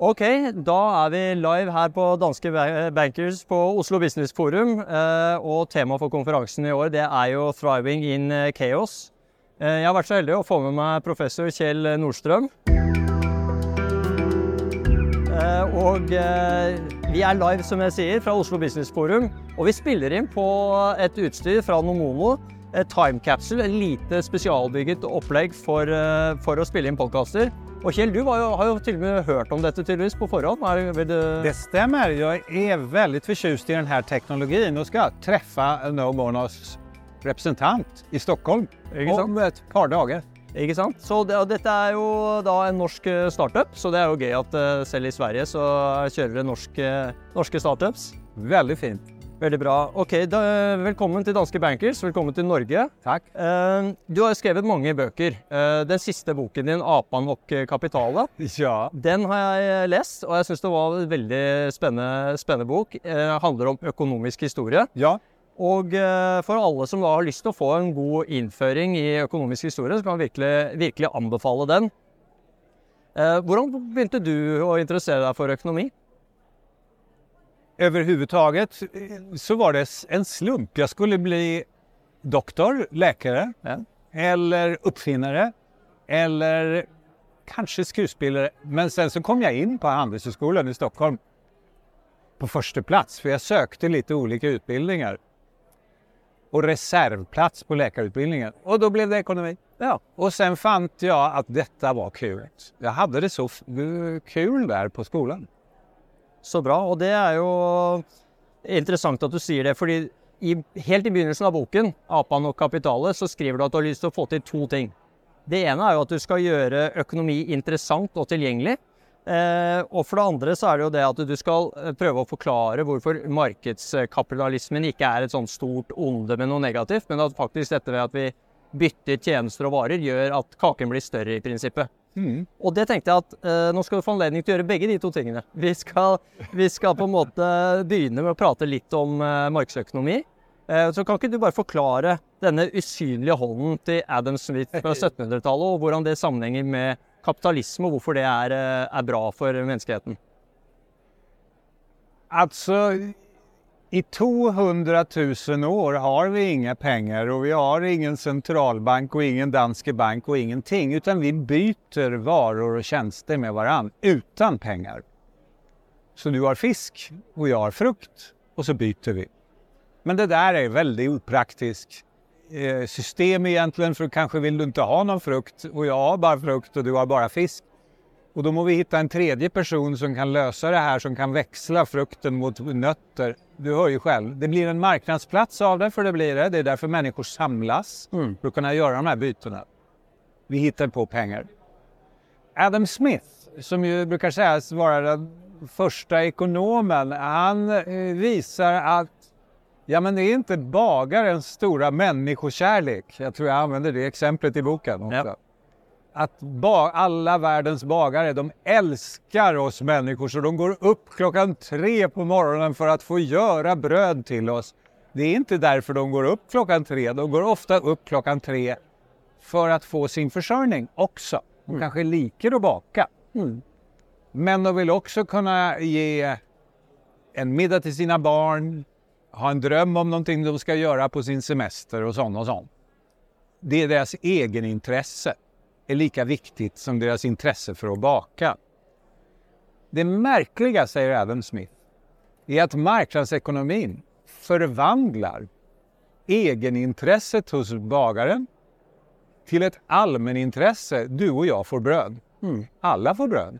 Ok, da er vi live her på Danske Bankers på Oslo Business Forum. Eh, og temaet for konferansen i år det er jo 'Thriving in eh, Chaos'. Eh, jeg har vært så heldig å få med meg professor Kjell Nordstrøm. Og vi er live, som jeg sier, fra Oslo Business Forum. Og vi spiller inn på et utstyr fra Nomono. Et time capsule, et lite spesialbygget opplegg for, eh, for å spille inn podkaster. Og Kjell, du jo, har jo til og med hørt om dette tydeligvis på. Er, vil du... Det stämmer. Jag är väldigt förtjust i den här teknologin och ska träffa No Monos representant i Stockholm om ett par dagar. Ikke sant? Så det, dette er jo da en norsk eh, startup, så det er jo gøy at eh, selv i Sverige så kjører det norske, norske startups. Väldigt fint. Veldig bra. Ok, da, Velkommen til Danske Bankers. Velkommen til Norge. Tack. Eh, Du har jo skrevet mange bøker. Eh, Den siste boken din, 'Apan og kapitalet', Ja, den har jeg lest, og jeg syns det var en veldig spennende, spennende bok. Eh, handler om økonomisk historie. ja. Og for alle som da har lyst til å få en god innføring i økonomisk historie, så kan jeg virkelig, virkelig anbefale den. Hvordan begynte du å interessere deg for økonomi? Överhuvudtaget eh, så var det en slump. Jag skulle bli doktor, läkare Ja. eller uppfinnare eller kanske skuespelare. Men sen så kom jag in på Handelshögskolan i Stockholm på första plats för jag sökte lite olika utbildningar. Och reservplats på läkarutbildningen. Och då blev det ekonomi. Ja. Och sen fann jag att detta var kul. Jag hade det så kul där på skolan. Så bra. Og det er jo interessant at du sier det, fordi i, helt i begynnelsen av boken, 'Apan og kapitalet', så skriver du at du har lyst til å få til to ting. Det ene er jo at du skal gjøre økonomi interessant og tilgjengelig. Eh, og for det andre så er det jo det at du skal försöka prøve å forklare hvorfor markedskapitalismen ikke er et sånt stort onde med noe negativt, men at faktisk dette ved at vi bytter tjenester og varer, gjør at kaken blir større i prinsippet. Og det tenkte jeg at eh, nå skal du få anledning å gjøre begge de to tingene. Vi skal, vi skal på en måte begynne med å prate litt om eh, markedsøkonomi. Eh, så kan ikke du bare forklare denne usynlige hånden til Adam Smith fra 1700-tallet, og hvordan det sammenhenger med kapitalisme, og hvorfor det er, eh, er bra for menneskeheten? Alltså, i 200 000 år har vi inga pengar och vi har ingen centralbank och ingen Danske bank och ingenting. Utan vi byter varor och tjänster med varann utan pengar. Så du har fisk och jag har frukt och så byter vi. Men det där är väldigt opraktiskt eh, system egentligen för kanske vill du inte ha någon frukt och jag har bara frukt och du har bara fisk. Och då må vi hitta en tredje person som kan lösa det här, som kan växla frukten mot nötter. Du hör ju själv, det blir en marknadsplats av det, för det blir det. Det är därför människor samlas, för att kunna göra de här bytena. Vi hittar på pengar. Adam Smith, som ju brukar sägas vara den första ekonomen, han eh, visar att Ja, men det är inte bagarens stora människokärlek. Jag tror jag använder det exemplet i boken också. Ja. Att alla världens bagare, de älskar oss människor så de går upp klockan tre på morgonen för att få göra bröd till oss. Det är inte därför de går upp klockan tre. De går ofta upp klockan tre för att få sin försörjning också. De kanske liker att baka. Men de vill också kunna ge en middag till sina barn, ha en dröm om någonting de ska göra på sin semester och sånt och sånt. Det är deras egenintresse är lika viktigt som deras intresse för att baka. Det märkliga, säger Adam Smith, är att marknadsekonomin förvandlar egenintresset hos bagaren till ett allmänintresse. Du och jag får bröd. Mm. Alla får bröd.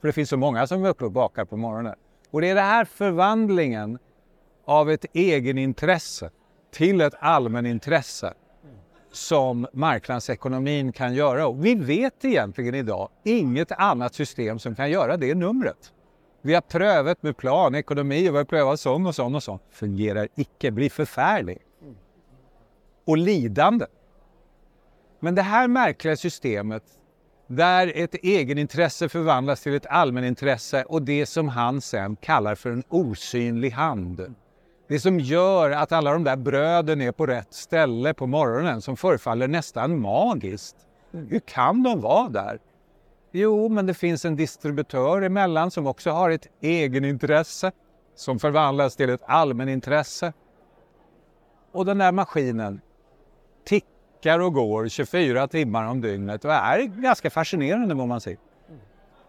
För det finns så många som är uppe och bakar på morgonen. Och det är den här förvandlingen av ett egenintresse till ett allmänintresse som marknadsekonomin kan göra. Och vi vet egentligen idag inget annat system som kan göra det numret. Vi har prövat med planekonomi och vi har prövat sån och sån och sån. Fungerar icke, blir förfärlig. Och lidande. Men det här märkliga systemet där ett egenintresse förvandlas till ett allmänintresse och det som han sen kallar för en osynlig hand. Det som gör att alla de där bröden är på rätt ställe på morgonen som förefaller nästan magiskt. Hur kan de vara där? Jo, men det finns en distributör emellan som också har ett egenintresse som förvandlas till ett allmänintresse. Och den där maskinen tickar och går 24 timmar om dygnet och är ganska fascinerande må man säga.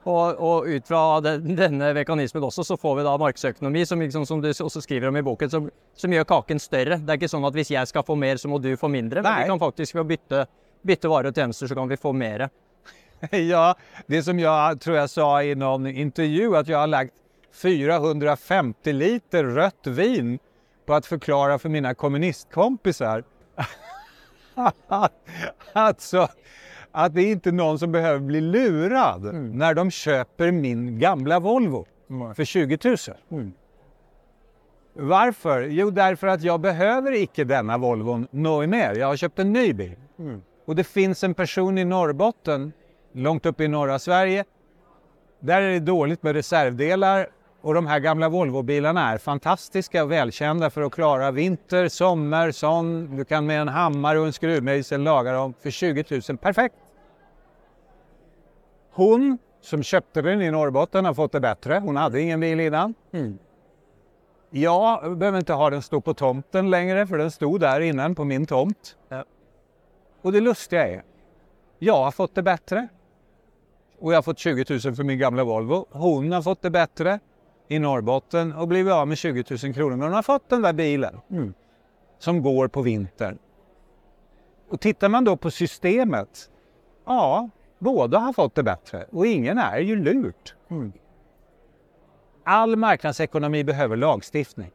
Og, og ut fra den, denne mekanismen også, så får vi da markedsøkonomi, som, liksom, som du også skriver om i boken, som, som, gjør kaken større. Det er ikke sånn at hvis jeg skal få mer, så må du få mindre. Men Nei. vi kan faktisk ved å bytte, bytte varer og tjenester, så kan vi få mer. Ja, det som jag tror jag sa i någon intervju att jag har lagt 450 liter rött vin på att förklara för mina kommunistkompisar alltså att det är inte någon som behöver bli lurad när de köper min gamla Volvo för 20 000. Varför? Jo, därför att jag behöver icke denna Volvon något mer. Jag har köpt en ny bil. Och det finns en person i Norrbotten, långt uppe i norra Sverige. Där är det dåligt med reservdelar och de här gamla Volvobilarna är fantastiska och välkända för att klara vinter, sommar, sån. Du kan med en hammare och en skruvmejsel laga dem för 20 000. Perfekt! Hon som köpte den i Norrbotten har fått det bättre. Hon hade ingen bil innan. Jag behöver inte ha den stå på tomten längre för den stod där innan på min tomt. Ja. Och det lustiga är, jag har fått det bättre. Och jag har fått 20 000 för min gamla Volvo. Hon har fått det bättre i Norrbotten och blivit av med 20 000 kronor. Men hon har fått den där bilen som går på vintern. Och tittar man då på systemet, ja, båda har fått det bättre och ingen är ju lurt. All marknadsekonomi behöver lagstiftning.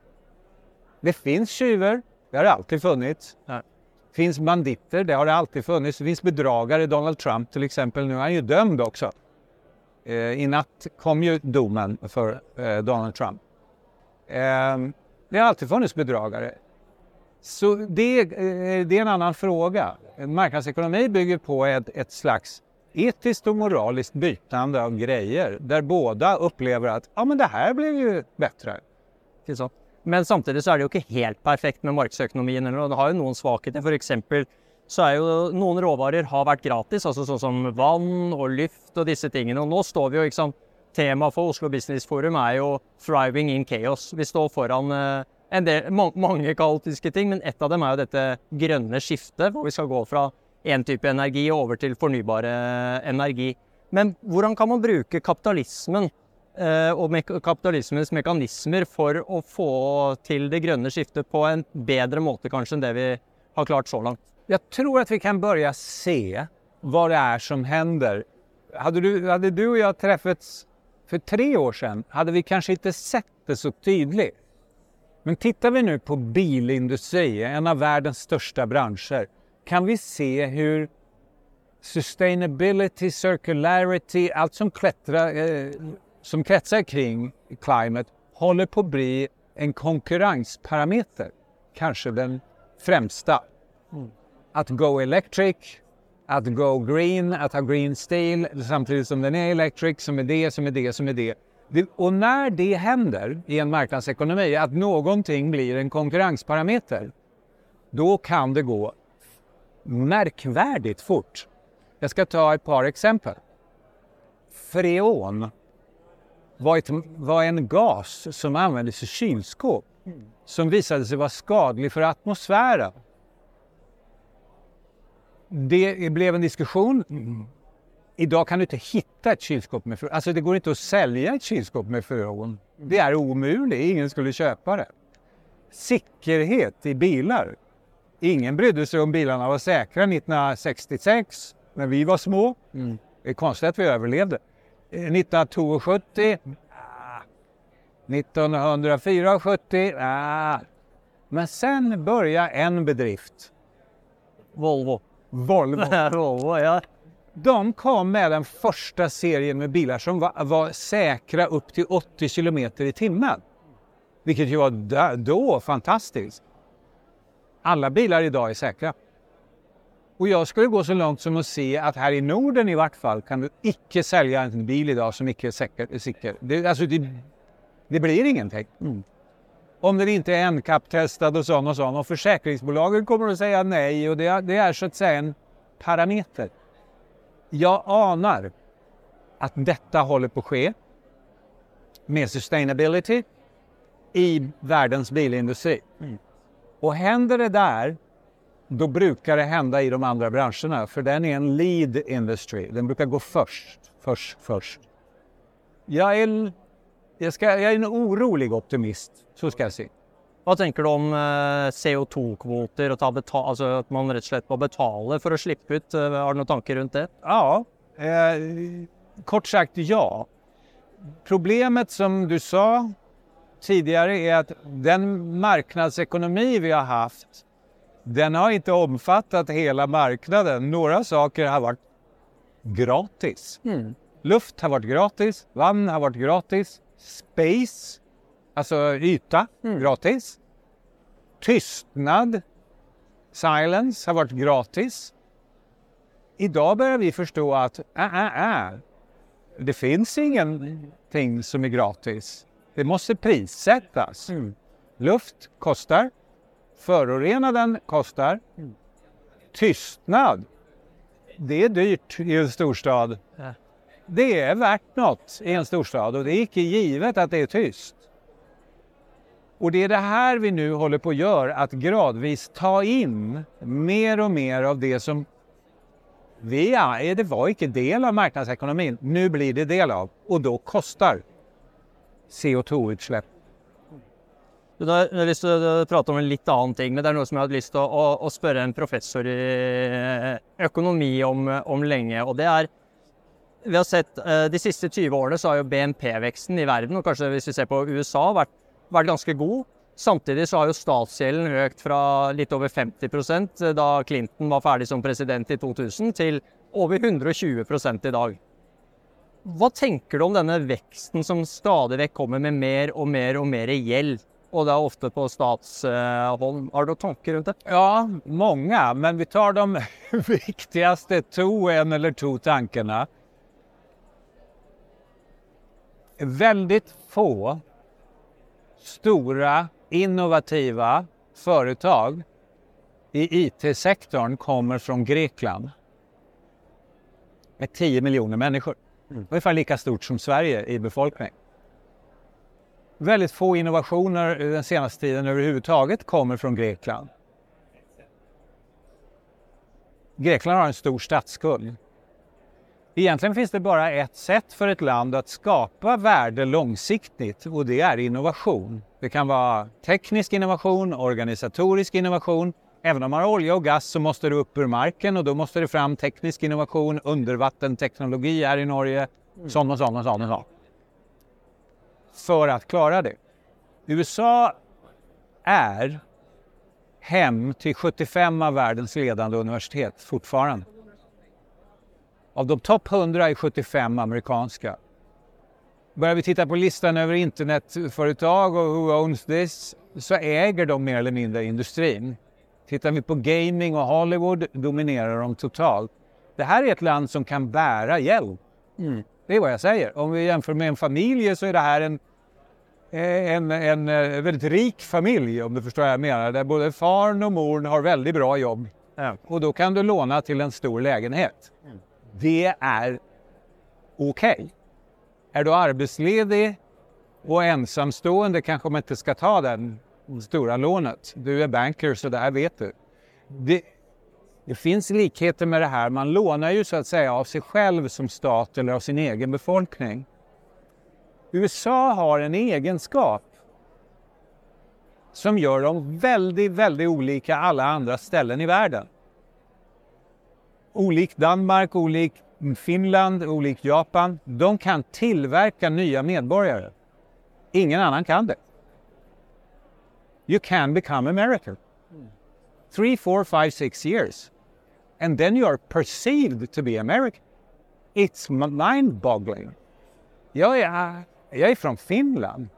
Det finns tjuvar, det har det alltid funnits. Det finns banditer, det har det alltid funnits. Det finns bedragare, Donald Trump till exempel, nu är han ju dömd också. Eh, I natt kom ju domen för eh, Donald Trump. Eh, det har alltid funnits bedragare. Så det, eh, det är en annan fråga. Marknadsekonomi bygger på ett, ett slags etiskt och moraliskt bytande av grejer där båda upplever att ja, men det här blev ju bättre. Ikke? Men samtidigt så är det ju inte helt perfekt med marknadsekonomin. Det har ju någon svaghet. För exempel så är ju några råvaror har varit gratis, alltså så som vatten och luft och dessa ting. Och nu står vi ju liksom. Tema för Oslo Business Forum är ju 'thriving in chaos'. Vi står föran eh, en del, många kaotiska ting, men ett av dem är ju detta gröna skiftet, där vi ska gå från én type energi over til fornybar energi. Men hvordan kan man bruke kapitalismen eh, og kapitalismens mekanismer for å få til det grønne skiftet på en bedre måte kanskje enn det vi har klart så langt? Jag tror att vi kan börja se vad det är som händer. Hade du, hade du och jag träffats för tre år sedan hade vi kanske inte sett det så tydligt. Men tittar vi nu på bilindustri, en av världens största branscher, kan vi se hur sustainability, circularity, allt som, klättrar, eh, som kretsar kring climate håller på att bli en konkurrensparameter. Kanske den främsta. Att go electric, att go green, att ha green steel samtidigt som den är electric, som är det, som är det, som är det. det. Och när det händer i en marknadsekonomi, att någonting blir en konkurrensparameter, då kan det gå märkvärdigt fort. Jag ska ta ett par exempel. Freon var, ett, var en gas som användes i kylskåp som visade sig vara skadlig för atmosfären. Det blev en diskussion. Idag kan du inte hitta ett kylskåp med freon. Alltså det går inte att sälja ett kylskåp med freon. Det är omöjligt, ingen skulle köpa det. Säkerhet i bilar. Ingen brydde sig om bilarna var säkra 1966 när vi var små. Det är konstigt att vi överlevde. Eh, 1972, ah. 1974, ah. Men sen började en bedrift. Volvo. Volvo. Volvo, ja. De kom med den första serien med bilar som var, var säkra upp till 80 kilometer i timmen. Vilket ju var då fantastiskt. Alla bilar idag är säkra. Och jag skulle gå så långt som att se att här i Norden i vart fall kan du icke sälja en bil idag som icke är säker. säker. Det, alltså det, det blir ingenting. Om den inte är NCAP-testad och sån och sån. Och försäkringsbolagen kommer att säga nej och det, det är så att säga en parameter. Jag anar att detta håller på att ske med sustainability i världens bilindustri. Och händer det där, då brukar det hända i de andra branscherna, för den är en lead industry. Den brukar gå först, först, först. Jag är, jag ska, jag är en orolig optimist, så ska jag säga. Hva tenker du om eh, CO2-kvoter, og ta betal, altså at man rett og slett må betale for å slippe ut? Eh, Har du noen tanker rundt det? Ja, eh, kort sagt ja. Problemet som du sa tidigare är att den marknadsekonomi vi har haft, den har inte omfattat hela marknaden. Några saker har varit gratis. Luft har varit gratis, vatten har varit gratis, space, alltså yta, gratis. Tystnad, silence, har varit gratis. Idag börjar vi förstå att äh, äh, äh, det finns ingenting som är gratis. Det måste prissättas. Luft kostar. Förorenaden kostar. Tystnad. Det är dyrt i en storstad. Ja. Det är värt något i en storstad och det är icke givet att det är tyst. Och det är det här vi nu håller på att göra, att gradvis ta in mer och mer av det som vi är, det var inte del av marknadsekonomin. Nu blir det del av och då kostar CO2-utsläpp. Du, har lyst til å prate om en litt annen ting, men det er noe som jeg hadde lyst til å, å, å spørre en professor i eh, ekonomi økonomi om, om lenge. og det er vi har sett eh, De siste 20 årene så har jo BNP-veksten i verden, og kanskje hvis vi ser på USA, vært, vært ganske god. Samtidig så har jo statsgjelden økt fra litt over 50 eh, da Clinton var ferdig som president i 2000, til over 120 i dag. Vad tänker du om denna växten som stadigt kommer med mer och mer och mer hjälp? Och det är ofta på statshåll. Har du tankar runt det? Ja, många, men vi tar de viktigaste två, en eller två tankarna. Väldigt få stora innovativa företag i IT-sektorn kommer från Grekland. Med 10 miljoner människor. Mm. Ungefär lika stort som Sverige i befolkning. Väldigt få innovationer den senaste tiden överhuvudtaget kommer från Grekland. Grekland har en stor statsskuld. Egentligen finns det bara ett sätt för ett land att skapa värde långsiktigt och det är innovation. Det kan vara teknisk innovation, organisatorisk innovation. Även om man har olja och gas så måste det upp ur marken och då måste det fram teknisk innovation, undervattenteknologi här i Norge, sån och sån och sån och sån. För att klara det. USA är hem till 75 av världens ledande universitet fortfarande. Av de topp 100 är 75 amerikanska. Börjar vi titta på listan över internetföretag och who owns this så äger de mer eller mindre industrin. Tittar vi på gaming och Hollywood dominerar de totalt. Det här är ett land som kan bära hjälp. Det är vad jag säger. Om vi jämför med en familj så är det här en, en, en, en väldigt rik familj om du förstår vad jag menar. Där både far och mor har väldigt bra jobb. Ja. Och då kan du låna till en stor lägenhet. Det är okej. Är du arbetsledig och ensamstående kanske man inte ska ta den stora lånet. Du är banker så det här vet du. Det, det finns likheter med det här. Man lånar ju så att säga av sig själv som stat eller av sin egen befolkning. USA har en egenskap som gör dem väldigt, väldigt olika alla andra ställen i världen. Olik Danmark, olik Finland, olik Japan. De kan tillverka nya medborgare. Ingen annan kan det. You can become American. Three, four, five, six years. And then you are perceived to be American. It's mind-boggling. Jag är, jag är från Finland.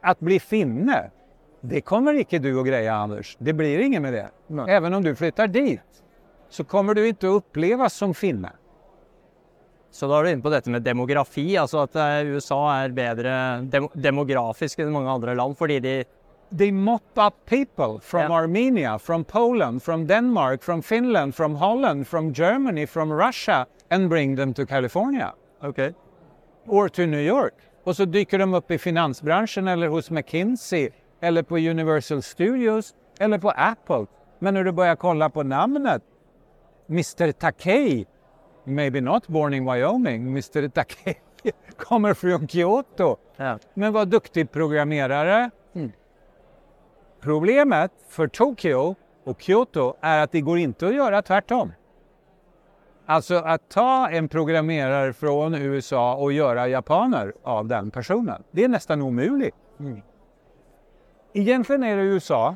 Att bli finne, det kommer inte du att greja Anders. Det blir inget med det. Nej. Även om du flyttar dit så kommer du inte att upplevas som finne. Så da er du inne på dette med demografi, altså at eh, USA er bedre dem demografisk enn mange andre land fordi de They mop up people from Yeah. Armenia, from Poland, from Denmark, from Finland, from Holland, from Germany, from Russia and bring them to California. Okej. or to New York. Och så dyker de upp i finansbranschen eller hos McKinsey eller på Universal Studios eller på Apple. Men när du börjar kolla på namnet, Mr Takei, maybe not born in Wyoming, Mr Takei kommer från Kyoto. Ja. Men var duktig programmerare. Mm. Problemet för Tokyo och Kyoto är att det går inte att göra tvärtom. Alltså att ta en programmerare från USA och göra japaner av den personen. Det är nästan omöjligt. Egentligen är det USA,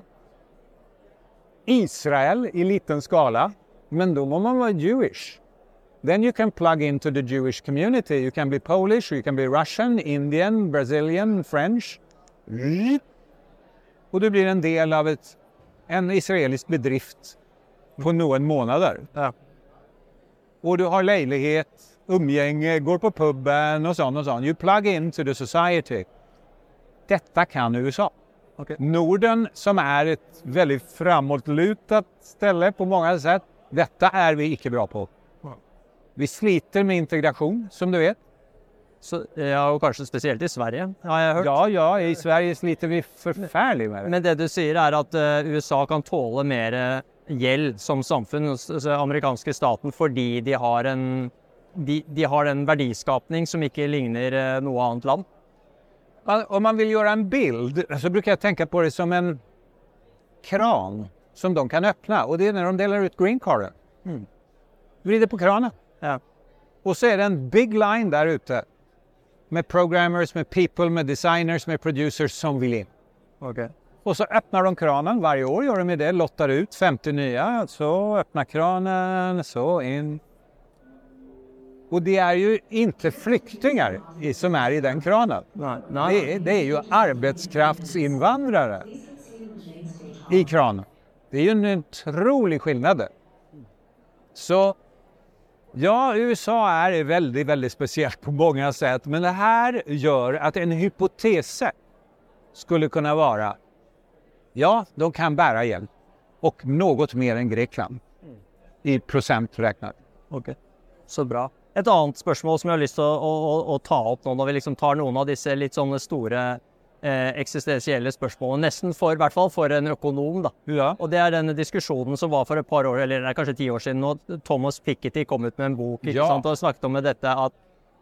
Israel i liten skala, men då måste man vara Jewish. Then you can plug into the Jewish community. You can be Polish, you can be Russian, Indian, Brazilian, French. Och du blir en del av ett, en israelisk bedrift på några månader. Ja. Och du har lägenhet, umgänge, går på puben och sånt och sånt. You plug into the society. Detta kan USA. Okej. Norden som är ett väldigt framåtlutat ställe på många sätt. Detta är vi icke bra på. Vi sliter med integration som du vet. Så, ja, och kanske speciellt i Sverige, har jag hört. Ja, ja, i Sverige sliter vi förfärligt med det. Men det du sier er at eh, USA kan tåle mer eh, gjeld som samfunn hos hos den amerikanske staten fordi de har en de, de har en verdiskapning som ikke ligner eh, noe annet land. Om man vill göra en bild så brukar jag tänka på det som en kran som de kan öppna och det är när de delar ut green carden. Mm. Vrider på kranen Ja. och så är det en big line där ute med programmers, med people, med designers, med producers som vill in. Okay. Och så öppnar de kranen, varje år gör de det, lottar ut 50 nya, så öppnar kranen, så in. Och det är ju inte flyktingar som är i den kranen. Nei. Nei. Det är, det är ju arbetskraftsinvandrare i kranen. Det är ju en otrolig skillnad. Så ja, USA är väldigt, väldigt speciellt på många sätt. Men det här gör att en hypotes skulle kunna vara ja, de kan bära hjälp och något mer än Grekland i procent räknat. Okay. så bra. Et annet spørsmål som jeg har lyst til å, å, å ta opp nå, når vi liksom tar noen av disse litt sånne store eh, eksistensielle spørsmålene, nesten for, i hvert fall for en økonom, da. Ja. Og det er denne diskusjonen som var for et par år, eller er kanskje ti år siden nå. Thomas Piketty kom ut med en bok ikke Ja. sant, og snakket om dette at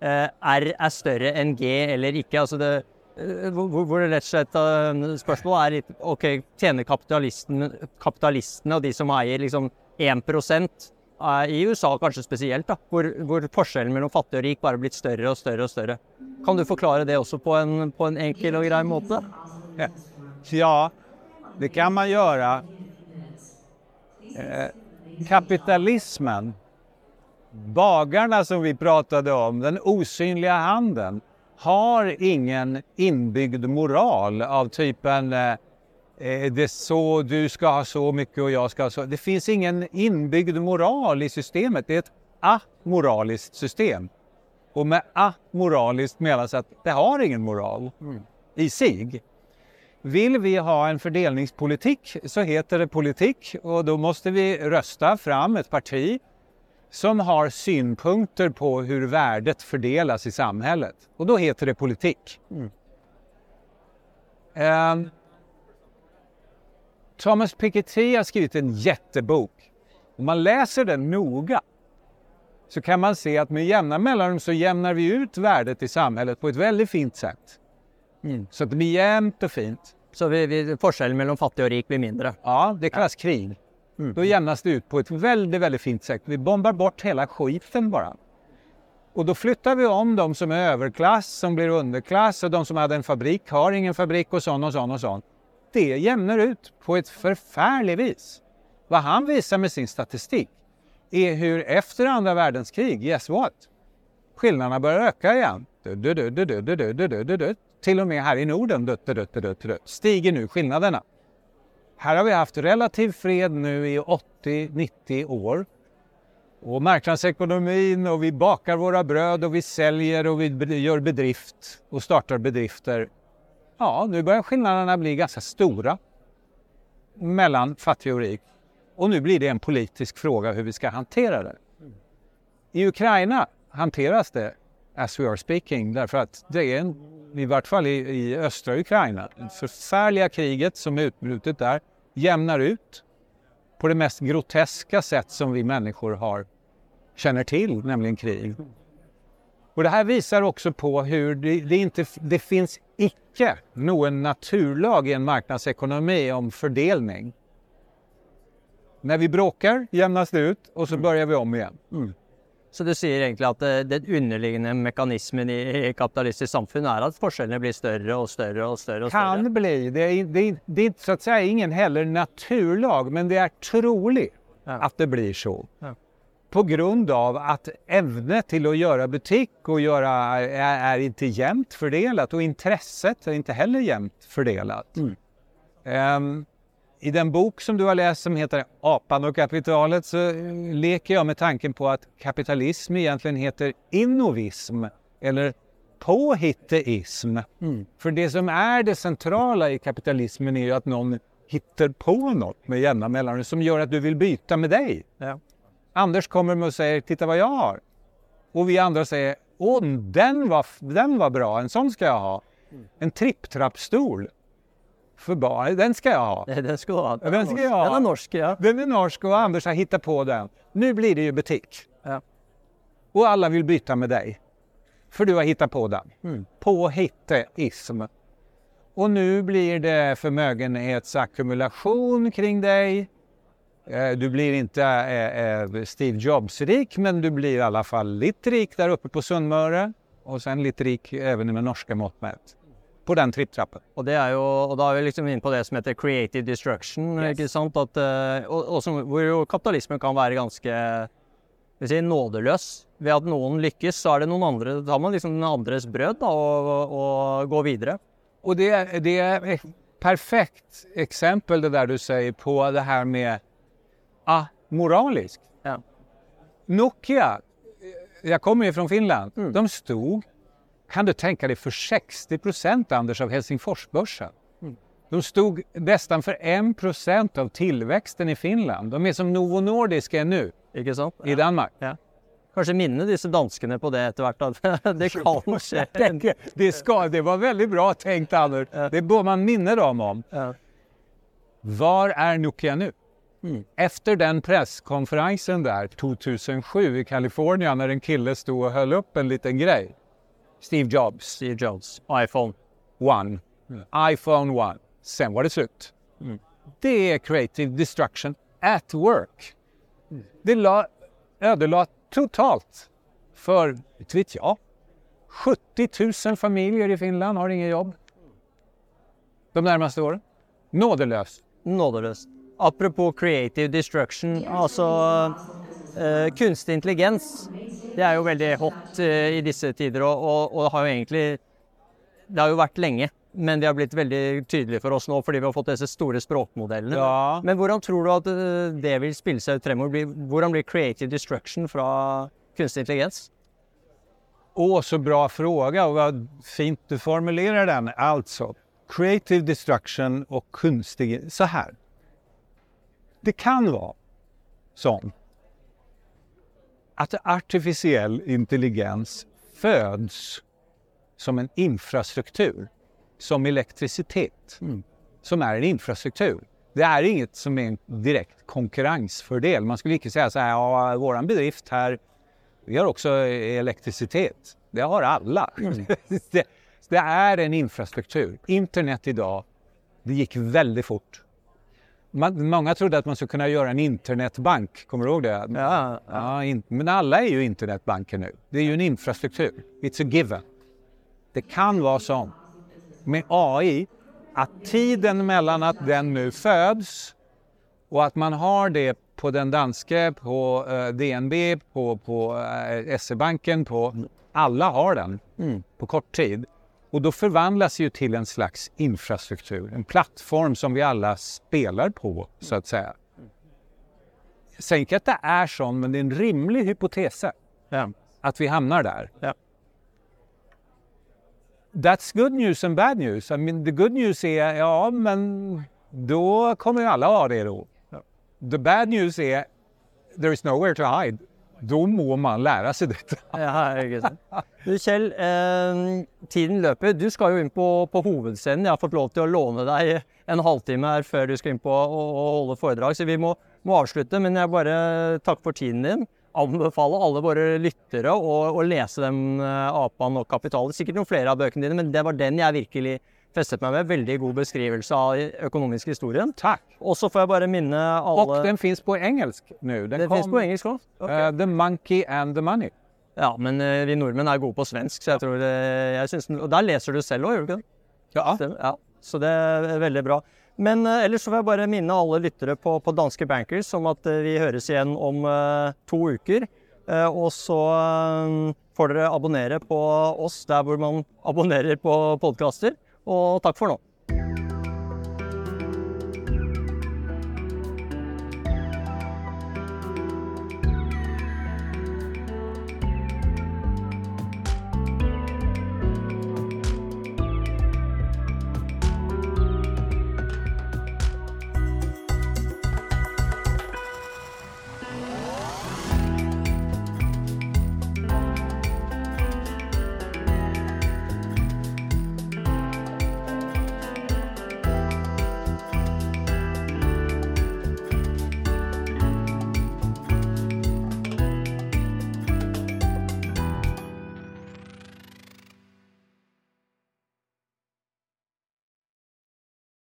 eh, R er større enn G eller ikke. Altså det, eh, hvor, hvor- det rett og slett eh, spørsmålet er litt OK, tjener kapitalisten, kapitalistene og de som eier liksom 1 eh, Eh, i USA kanskje spesielt, da, hvor, hvor forskjellen mellom fattig og rik bare er blitt større og større og større. Kan du forklare det også på en, på en enkel og grei måte? Ja, det kan man göra. Eh, kapitalismen, bagarna som vi pratade om, den osynliga handen, har ingen inbyggd moral av typen eh, det är så, du ska ha så mycket och jag ska ha så. Det finns ingen inbyggd moral i systemet. Det är ett amoraliskt system. Och med amoraliskt menas att det har ingen moral i sig. Vill vi ha en fördelningspolitik så heter det politik och då måste vi rösta fram ett parti som har synpunkter på hur värdet fördelas i samhället. Och då heter det politik. Ehm, Thomas Piketty har skrivit en jättebok. Om man läser den noga så kan man se att med jämna mellanrum så jämnar vi ut värdet i samhället på ett väldigt fint sätt. Så att det blir jämnt och fint. Så vi, vi, forskjellen mellom fattig og rik blir mindre. Ja, det kallas krig. Då jämnas det ut på ett väldigt, väldigt fint sätt. Vi bombar bort hela skiten bara. Och då flyttar vi om de som är överklass, som blir underklass och de som hade en fabrik har ingen fabrik och sån och sån och sån det jämnar ut på ett förfärligt vis. Vad han visar med sin statistik är hur efter andra världskrig, guess what? Skillnaderna börjar öka igen. Till och med här i Norden stiger nu skillnaderna. Här har vi haft relativ fred nu i 80-90 år. Och marknadsekonomin och vi bakar våra bröd och vi säljer och vi gör bedrift och startar bedrifter. Ja, nu börjar skillnaderna bli ganska stora mellan fattig och rik. Och nu blir det en politisk fråga hur vi ska hantera det. I Ukraina hanteras det as we are speaking. Därför att det är, en, i vart fall i, i östra Ukraina, det förfärliga kriget som är utbrutet där jämnar ut på det mest groteska sätt som vi människor har, känner till, nämligen krig. Och det här visar också på hur det, det inte det finns icke någon naturlag i en marknadsekonomi om fördelning. När vi bråkar jämnas det ut och så börjar vi om igen. Så du sier egentlig at det, den underliggende mekanismen i, i kapitalistisk samfunn er at forskjellene blir større og større og større? og større. Kan bli. Det är, det, är, det är så att säga ingen heller naturlag, men det är troligt Ja. att det blir så. Ja. På grund av att ämnet till att göra butik och göra är, är inte jämnt fördelat och intresset är inte heller jämnt fördelat. Mm. Ehm, I den bok som du har läst som heter Apan och kapitalet så eh, leker jag med tanken på att kapitalism egentligen heter innovism eller påhitteism. Mm. För det som är det centrala i kapitalismen är ju att någon hittar på något med jämna mellanrum som gör att du vill byta med dig. Ja. Anders kommer med och säger titta vad jag har. Och vi andra säger åh den var, den var bra, en sån ska jag ha. En tripptrappstol. För barn, den ska jag ha. Den skal du ha. Den, Den norsk. jeg ha. Den er norsk, ja. Den är norsk och Anders har hittat på den. Nu blir det ju butik. Ja. Och alla vill byta med dig. För du har hittat på den. Mm. Påhitteism. Och nu blir det förmögenhetsackumulation kring dig. Eh, Du blir inte eh, eh, Steve Jobs-rik, men du blir i alla fall lite rik där uppe på Sunnmøre. Och sen lite rik även med norska mått mätt. På den tripptrappen. Det jo, og da er vi liksom inne på det som heter creative destruction. Yes. sant? At, eh, og, og som, hvor kapitalismen kan være ganske skal vi si, nådeløs. Ved at noen lykkes, så er det noen andre tar man liksom den andres brød da, og, og, går videre. Och det, är- det är ett perfekt exempel det där du säger på det här med amoraliskt. Ja. Nokia, jag kommer ju från Finland, Mm. de stod, kan du tänka dig, för 60 procent Anders av Helsingforsbörsen. Mm. De stod nästan för 1 procent av tillväxten i Finland. De är som Novo Nordisk är nu sant? i Danmark. Kanskje minne disse danskene på det etter hvert. At det kan skje. Det, det, ska, det var väldigt bra tänkt Anders. Ja. Det bör man minna dem om. Ja. Var är Nokia nu? Mm. Efter den presskonferensen där 2007 i Kalifornien när en kille stod och höll upp en liten grej. Steve Jobs, Steve Jobs, iPhone. One, iPhone One. Sen var det slut. Mm. Det är creative destruction at work. Det la, ödelade totalt för, inte vet jag, 70 000 familjer i Finland har inget jobb de närmaste åren. Nådelöst. Nådeløst. Apropos creative destruction, altså eh, kunstig intelligens. Det er jo veldig hot eh, i disse tider, og, og, og det har jo egentlig Det har jo vært lenge, men det har blitt veldig tydelig for oss nå fordi vi har fått disse store språkmodellene. Ja. Men hvordan tror du at eh, det vil spille seg ut fremover? Hvordan blir creative destruction fra kunstig intelligens? Åh, så bra fråga och vad fint du formulerar den. Alltså, creative destruction och kunstig... Så här. Det kan vara så att artificiell intelligens föds som en infrastruktur, som elektricitet, som är en infrastruktur. Det är inget som är en direkt konkurrensfördel. Man skulle inte säga så här, ja, våran bedrift här vi har också elektricitet. Det har alla. det, det är en infrastruktur. Internet idag, det gick väldigt fort. Man, många trodde att man skulle kunna göra en internetbank, kommer du ihåg det? Ja, Ja, in, men alla är ju internetbanker nu. Det är ju en infrastruktur. It's a given. Det kan vara så med AI att tiden mellan att den nu föds och att man har det på den danske, på eh, DNB, på, på eh, SE-banken, på alla har den Mm. på kort tid. Och då förvandlas ju till en slags infrastruktur, en plattform som vi alla spelar på så att säga. Jag säger inte att det är så, men det är en rimlig hypotes Ja. att vi hamnar där. Ja. That's good news and bad news. I mean, the good news är, ja men då kommer ju alla ha det då. The bad news är, there is nowhere to hide då må man lära sig detta. Ja. Du Kjell, eh, tiden løper. Du skal jo inn på, på hovedscenen. Jeg har fått lov til å låne deg en halvtime her før du skal inn på å, å holde foredrag, så vi må, må avslutte. Men jeg bare takker for tiden din. Anbefaler alle våre lyttere å, å lese den eh, Apan och kapitalet. Sikkert noen flere av bøkene dine, men det var den jeg virkelig festet meg med. Veldig god beskrivelse av økonomisk historien. Tack! Og så får jeg bare minne alle Och den finns på engelsk nu. Den Det kom, finnes på engelsk òg? eh, The Monkey and the Money. Ja, men eh, vi nordmenn er gode på svensk, så jeg tror eh, jeg synes, den- Og der leser du selv òg, gjør du ikke det? Ja. Ja, så det er veldig bra. Men eh, ellers så vil jeg bare minne alle lyttere på, på Danske Bankers om at eh, vi høres igjen om to uker. Eh, og så får dere abonnere på oss der hvor man abonnerer på podkaster. Og takk for nå.